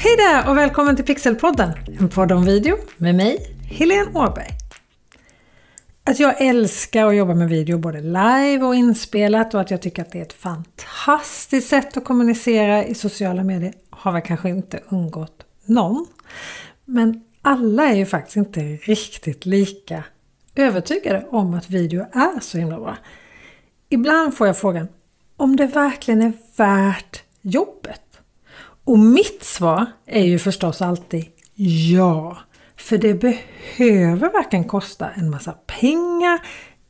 Hej där och välkommen till Pixelpodden, en podd om video med mig, Helene Åberg. Att jag älskar att jobba med video både live och inspelat och att jag tycker att det är ett fantastiskt sätt att kommunicera i sociala medier har väl kanske inte undgått någon. Men alla är ju faktiskt inte riktigt lika övertygade om att video är så himla bra. Ibland får jag frågan om det verkligen är värt jobbet. Och mitt svar är ju förstås alltid ja. För det behöver varken kosta en massa pengar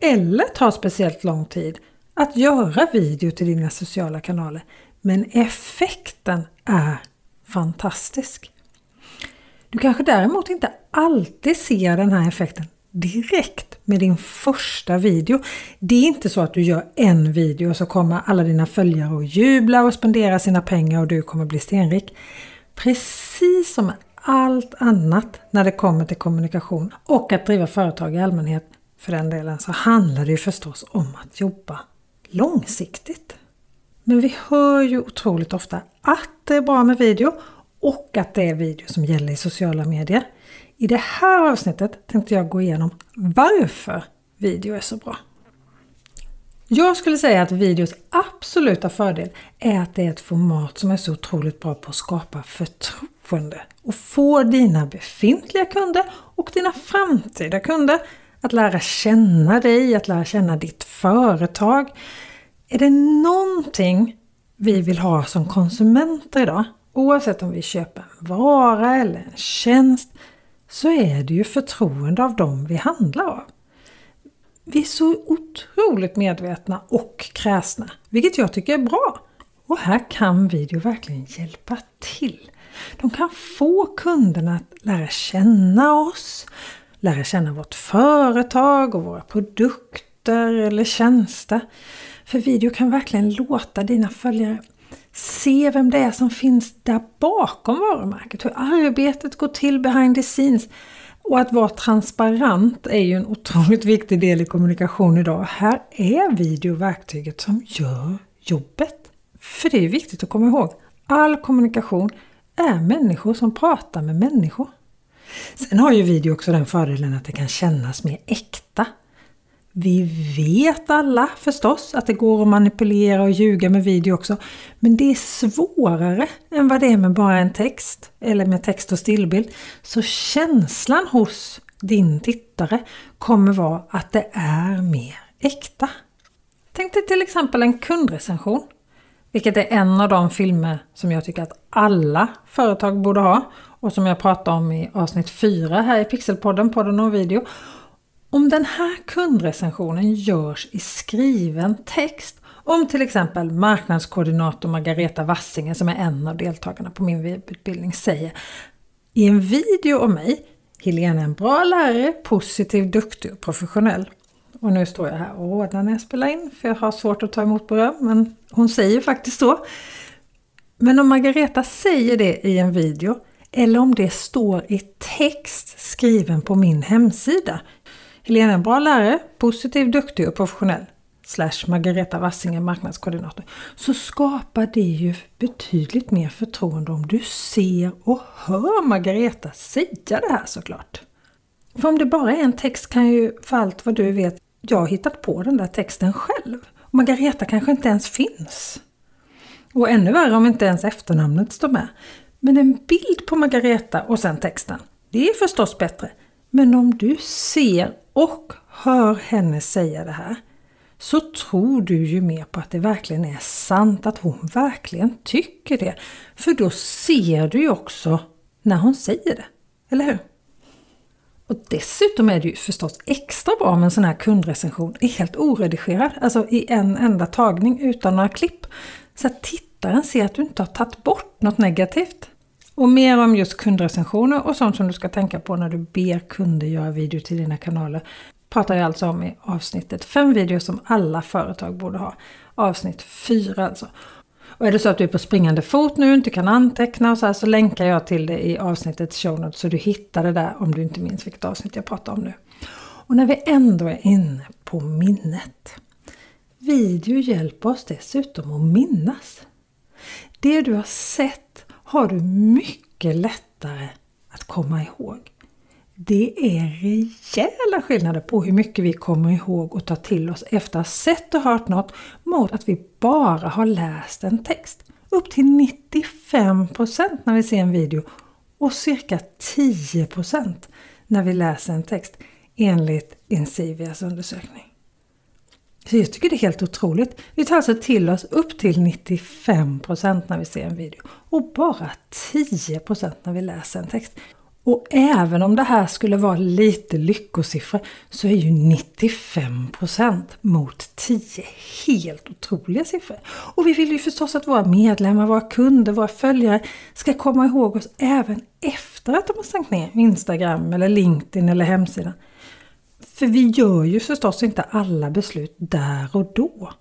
eller ta speciellt lång tid att göra video till dina sociala kanaler. Men effekten är fantastisk. Du kanske däremot inte alltid ser den här effekten direkt med din första video. Det är inte så att du gör en video och så kommer alla dina följare att jubla och spendera sina pengar och du kommer bli stenrik. Precis som allt annat när det kommer till kommunikation och att driva företag i allmänhet för den delen så handlar det ju förstås om att jobba långsiktigt. Men vi hör ju otroligt ofta att det är bra med video och att det är video som gäller i sociala medier. I det här avsnittet tänkte jag gå igenom varför video är så bra. Jag skulle säga att videos absoluta fördel är att det är ett format som är så otroligt bra på att skapa förtroende och få dina befintliga kunder och dina framtida kunder att lära känna dig, att lära känna ditt företag. Är det någonting vi vill ha som konsumenter idag, oavsett om vi köper en vara eller en tjänst, så är det ju förtroende av dem vi handlar av. Vi är så otroligt medvetna och kräsna, vilket jag tycker är bra. Och här kan video verkligen hjälpa till. De kan få kunderna att lära känna oss, lära känna vårt företag och våra produkter eller tjänster. För video kan verkligen låta dina följare se vem det är som finns där bakom varumärket, hur arbetet går till behind the scenes. Och att vara transparent är ju en otroligt viktig del i kommunikation idag. Här är video verktyget som gör jobbet. För det är viktigt att komma ihåg, all kommunikation är människor som pratar med människor. Sen har ju video också den fördelen att det kan kännas mer äkta. Vi vet alla förstås att det går att manipulera och ljuga med video också. Men det är svårare än vad det är med bara en text eller med text och stillbild. Så känslan hos din tittare kommer vara att det är mer äkta. Tänk dig till exempel en kundrecension. Vilket är en av de filmer som jag tycker att alla företag borde ha och som jag pratade om i avsnitt 4 här i Pixelpodden, podden och video. Om den här kundrecensionen görs i skriven text om till exempel marknadskoordinator Margareta Wassinger som är en av deltagarna på min webbutbildning säger i en video om mig Helena är en bra lärare, positiv, duktig och professionell. Och nu står jag här och rådnar när jag spelar in för jag har svårt att ta emot beröm men hon säger faktiskt så. Men om Margareta säger det i en video eller om det står i text skriven på min hemsida Helena är en bra lärare, positiv, duktig och professionell slash Margareta Wassinger marknadskoordinator så skapar det ju betydligt mer förtroende om du ser och hör Margareta säga det här såklart. För om det bara är en text kan ju för allt vad du vet jag har hittat på den där texten själv. Och Margareta kanske inte ens finns. Och ännu värre om inte ens efternamnet står med. Men en bild på Margareta och sen texten, det är förstås bättre. Men om du ser och hör henne säga det här så tror du ju mer på att det verkligen är sant, att hon verkligen tycker det. För då ser du ju också när hon säger det. Eller hur? Och dessutom är det ju förstås extra bra med en sån här kundrecension är helt oredigerad, alltså i en enda tagning utan några klipp. Så att tittaren ser att du inte har tagit bort något negativt. Och mer om just kundrecensioner och sånt som du ska tänka på när du ber kunder göra video till dina kanaler pratar jag alltså om i avsnittet 5 videor som alla företag borde ha. Avsnitt 4 alltså. Och är det så att du är på springande fot nu och inte kan anteckna och så här så länkar jag till det i avsnittets show notes så du hittar det där om du inte minns vilket avsnitt jag pratar om nu. Och när vi ändå är inne på minnet. Video hjälper oss dessutom att minnas. Det du har sett har du mycket lättare att komma ihåg. Det är rejäla skillnader på hur mycket vi kommer ihåg och tar till oss efter att ha sett och hört något mot att vi bara har läst en text. Upp till 95% när vi ser en video och cirka 10% när vi läser en text enligt Insivias undersökning. Så jag tycker det är helt otroligt. Vi tar alltså till oss upp till 95% när vi ser en video och bara 10% när vi läser en text. Och även om det här skulle vara lite lyckosiffror så är ju 95% mot 10 helt otroliga siffror. Och vi vill ju förstås att våra medlemmar, våra kunder, våra följare ska komma ihåg oss även efter att de har stängt ner Instagram eller LinkedIn eller hemsidan. För vi gör ju förstås inte alla beslut där och då.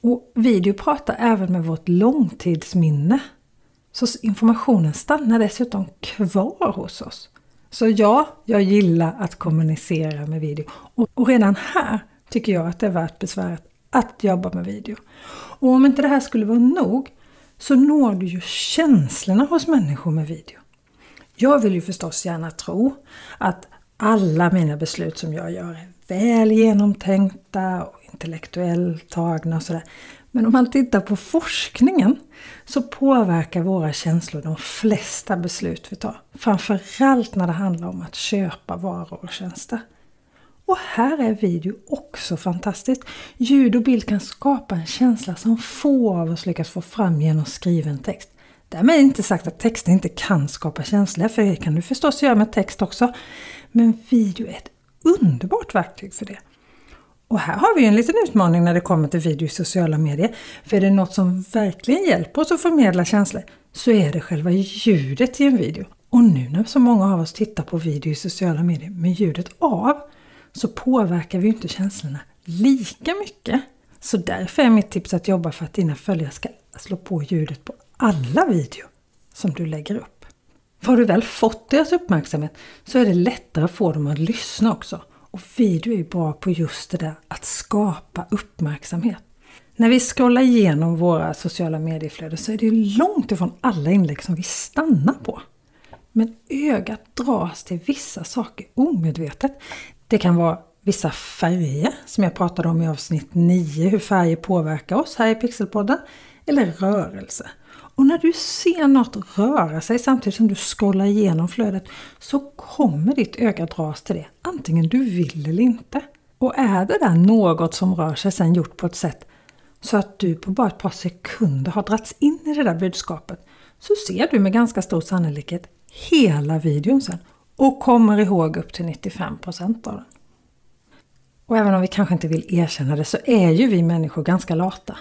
Och video pratar även med vårt långtidsminne. Så informationen stannar dessutom kvar hos oss. Så ja, jag gillar att kommunicera med video. Och, redan här tycker jag att det är värt besväret att jobba med video. Och om inte det här skulle vara nog så når du ju känslorna hos människor med video. Jag vill ju förstås gärna tro att alla mina beslut som jag gör är väl genomtänkta och intellektuellt tagna och sådär. Men om man tittar på forskningen så påverkar våra känslor de flesta beslut vi tar. Framförallt när det handlar om att köpa varor och tjänster. Och här är video också fantastiskt. Ljud och bild kan skapa en känsla som få av oss lyckas få fram genom skriven text. Därmed är inte sagt att texter inte kan skapa känslor, för det kan du förstås göra med text också. Men video är ett underbart verktyg för det. Och här har vi en liten utmaning när det kommer till video i sociala medier. För är det något som verkligen hjälper oss att förmedla känslor så är det själva ljudet i en video. Och nu när så många av oss tittar på video i sociala medier med ljudet av så påverkar vi inte känslorna lika mycket. Så därför är mitt tips att jobba för att dina följare ska slå på ljudet på alla video som du lägger upp. För har du väl fått deras uppmärksamhet så är det lättare att få dem att lyssna också. Och video är bra på just det där att skapa uppmärksamhet. När vi scrollar igenom våra sociala medieflöden så är det långt ifrån alla inlägg som vi stannar på. Men ögat dras till vissa saker omedvetet. Det kan vara vissa färger som jag pratade om i avsnitt 9, hur färger påverkar oss här i Pixelpodden. Eller rörelse. Och när du ser något röra sig samtidigt som du scrollar igenom flödet så kommer ditt öga dras till det, antingen du vill eller inte. Och är det där något som rör sig sen gjort på ett sätt så att du på bara ett par sekunder har dragits in i det där budskapet så ser du med ganska stor sannolikhet hela videon sen och kommer ihåg upp till 95% av den. Och även om vi kanske inte vill erkänna det så är ju vi människor ganska lata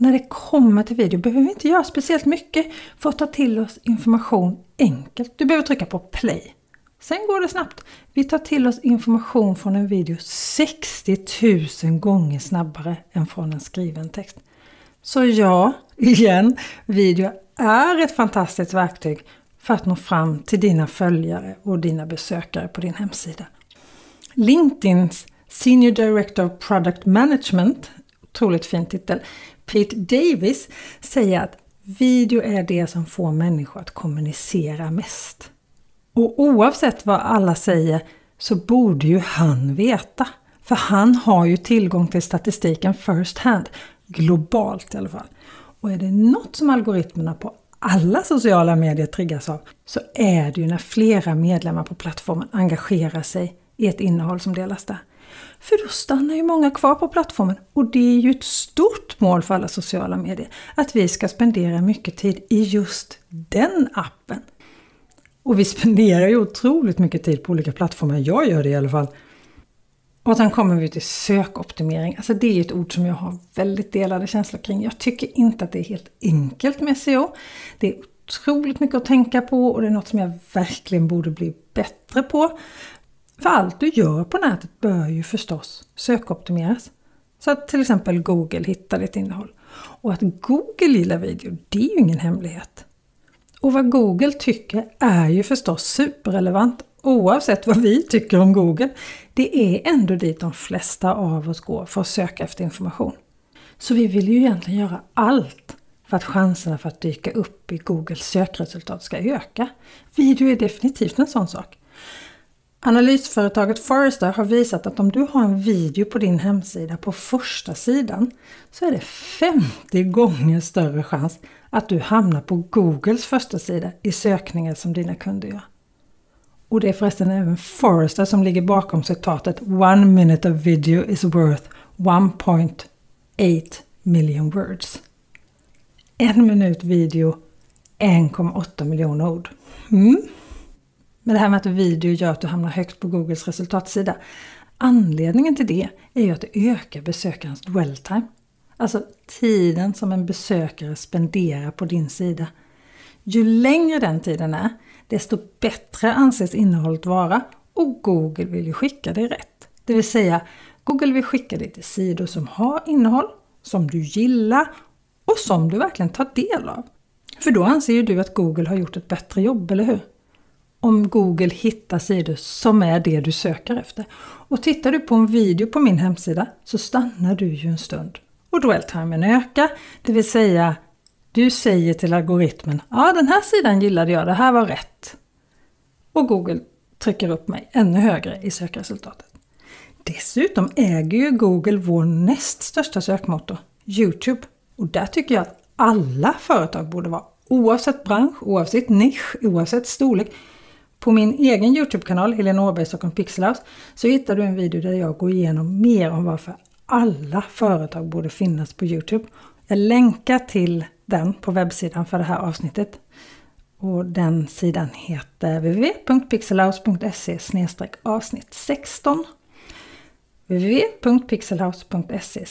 när det kommer till video behöver vi inte göra speciellt mycket för att ta till oss information enkelt. Du behöver trycka på play. Sen går det snabbt. Vi tar till oss information från en video 60 000 gånger snabbare än från en skriven text. Så ja, igen, video är ett fantastiskt verktyg för att nå fram till dina följare och dina besökare på din hemsida. LinkedIns Senior Director of Product Management, otroligt fin titel, Pete Davis säger att video är det som får människor att kommunicera mest. Och oavsett vad alla säger så borde ju han veta. För han har ju tillgång till statistiken first hand, globalt i alla fall. Och är det något som algoritmerna på alla sociala medier triggas av så är det ju när flera medlemmar på plattformen engagerar sig i ett innehåll som delas där. För då stannar ju många kvar på plattformen och det är ju ett stort mål för alla sociala medier att vi ska spendera mycket tid i just den appen. Och vi spenderar ju otroligt mycket tid på olika plattformar, jag gör det i alla fall. Och sen kommer vi till sökoptimering. Alltså det är ett ord som jag har väldigt delade känslor kring. Jag tycker inte att det är helt enkelt med SEO. Det är otroligt mycket att tänka på och det är något som jag verkligen borde bli bättre på. För allt du gör på nätet bör ju förstås sökoptimeras. Så att till exempel Google hittar ditt innehåll. Och att Google gillar video, det är ju ingen hemlighet. Och vad Google tycker är ju förstås superrelevant oavsett vad vi tycker om Google. Det är ändå dit de flesta av oss går för att söka efter information. Så vi vill ju egentligen göra allt för att chanserna för att dyka upp i Googles sökresultat ska öka. Video är definitivt en sån sak. Analysföretaget Forrester har visat att om du har en video på din hemsida på första sidan så är det 50 gånger större chans att du hamnar på Googles första sida i sökningar som dina kunder gör. Och det är förresten även Forrester som ligger bakom citatet One minute of video is worth 1.8 million words. En minut video, 1,8 miljoner ord. Mm. Men det här med att video gör att du hamnar högt på Googles resultatsida. Anledningen till det är ju att det ökar besökarens dwell time. Alltså tiden som en besökare spenderar på din sida. Ju längre den tiden är, desto bättre anses innehållet vara och Google vill ju skicka dig rätt. Det vill säga, Google vill skicka dig till sidor som har innehåll, som du gillar och som du verkligen tar del av. För då anser ju du att Google har gjort ett bättre jobb, eller hur? Om Google hittar sidor som är det du söker efter. Och tittar du på en video på min hemsida så stannar du ju en stund. Och dwelltimen ökar, det vill säga du säger till algoritmen ja den här sidan gillade jag, det här var rätt. Och Google trycker upp mig ännu högre i sökresultatet. Dessutom äger ju Google vår näst största sökmotor, Youtube. Och där tycker jag att alla företag borde vara, oavsett bransch, oavsett nisch, oavsett storlek. På min egen Youtube-kanal, Helena Åberg Stockholm Pixelhouse, så hittar du en video där jag går igenom mer om varför alla företag borde finnas på Youtube. Jag länkar till den på webbsidan för det här avsnittet. Och den sidan heter www.pixelhouse.se avsnitt 16 www.pixelhouse.se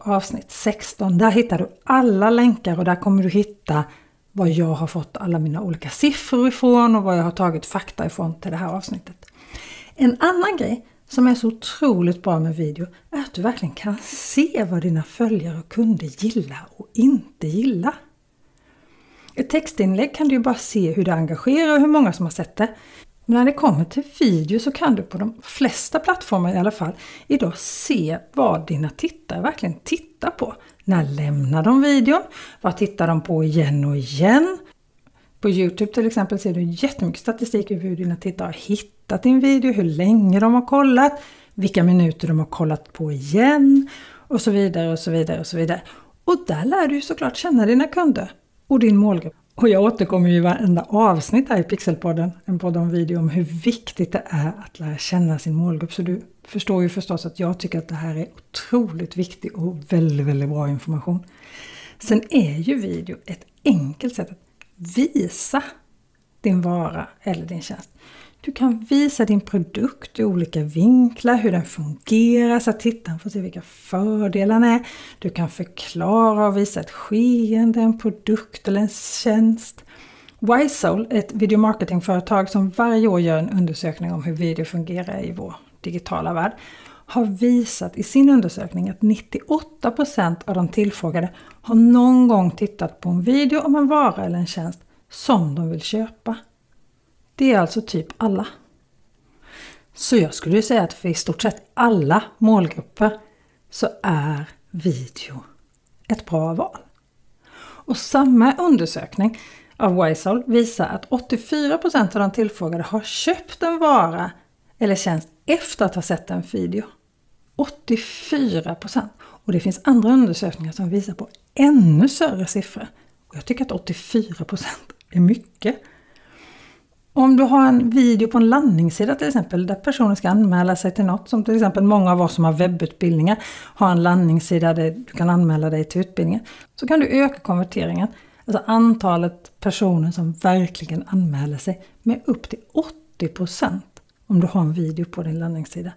avsnitt 16. Där hittar du alla länkar och där kommer du hitta var jag har fått alla mina olika siffror ifrån och var jag har tagit fakta ifrån till det här avsnittet. En annan grej som är så otroligt bra med video är att du verkligen kan se vad dina följare och kunder gillar och inte gillar. Ett textinlägg kan du ju bara se hur det engagerar och hur många som har sett det. Men när det kommer till video så kan du på de flesta plattformar i alla fall idag se vad dina tittare verkligen tittar på. När lämnar de videon? Vad tittar de på igen och igen? På Youtube till exempel ser du jättemycket statistik över hur dina tittare har hittat din video, hur länge de har kollat, vilka minuter de har kollat på igen och så vidare och så vidare och så vidare. Och där lär du såklart känna dina kunder och din målgrupp. Och jag återkommer ju i varenda avsnitt här i Pixelpodden, en podd om video, om hur viktigt det är att lära känna sin målgrupp. Så du förstår ju förstås att jag tycker att det här är otroligt viktig och väldigt, väldigt bra information. Sen är ju video ett enkelt sätt att visa din vara eller din tjänst. Du kan visa din produkt i olika vinklar, hur den fungerar så att tittaren får se vilka fördelarna är. Du kan förklara och visa ett skeende, en produkt eller en tjänst. Wisesoul är ett videomarketingföretag som varje år gör en undersökning om hur video fungerar i vår digitala värld har visat i sin undersökning att 98% av de tillfrågade har någon gång tittat på en video om en vara eller en tjänst som de vill köpa. Det är alltså typ alla. Så jag skulle säga att för i stort sett alla målgrupper så är video ett bra val. Och samma undersökning av Wisehall visar att 84% av de tillfrågade har köpt en vara eller tjänst efter att ha sett en video. 84%! Och det finns andra undersökningar som visar på ännu större siffror. Och jag tycker att 84% är mycket. Om du har en video på en landningssida till exempel där personen ska anmäla sig till något som till exempel många av oss som har webbutbildningar har en landningssida där du kan anmäla dig till utbildningen. Så kan du öka konverteringen, alltså antalet personer som verkligen anmäler sig med upp till 80% om du har en video på din landningssida.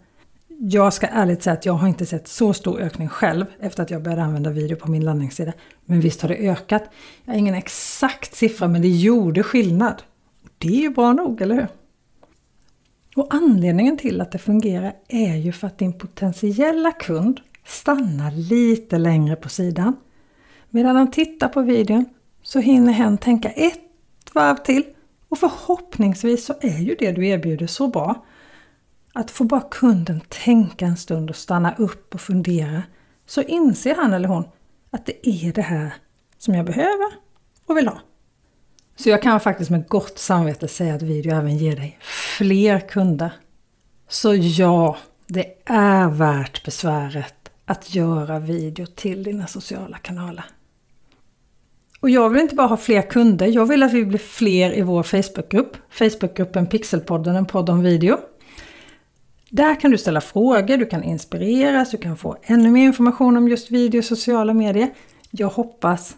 Jag ska ärligt säga att jag har inte sett så stor ökning själv efter att jag började använda video på min landningssida. Men visst har det ökat. Jag har ingen exakt siffra men det gjorde skillnad. Det är ju bra nog, eller hur? Och anledningen till att det fungerar är ju för att din potentiella kund stannar lite längre på sidan. Medan han tittar på videon så hinner hen tänka ett varv till och förhoppningsvis så är ju det du erbjuder så bra att få bara kunden tänka en stund och stanna upp och fundera så inser han eller hon att det är det här som jag behöver och vill ha. Så jag kan faktiskt med gott samvete säga att video även ger dig fler kunder. Så ja, det är värt besväret att göra video till dina sociala kanaler. Och jag vill inte bara ha fler kunder, jag vill att vi blir fler i vår Facebookgrupp. Facebookgruppen Pixelpodden, en podd om video. Där kan du ställa frågor, du kan inspireras, du kan få ännu mer information om just video och sociala medier. Jag hoppas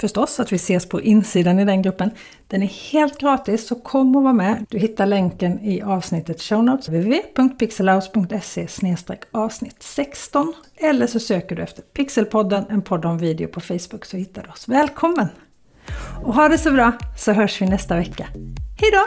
förstås att vi ses på insidan i den gruppen. Den är helt gratis så kom och var med. Du hittar länken i avsnittet show notes www.pixelhouse.se avsnitt 16 eller så söker du efter Pixelpodden, en podd om video på Facebook så hittar du oss. Välkommen! Och ha det så bra så hörs vi nästa vecka. Hejdå!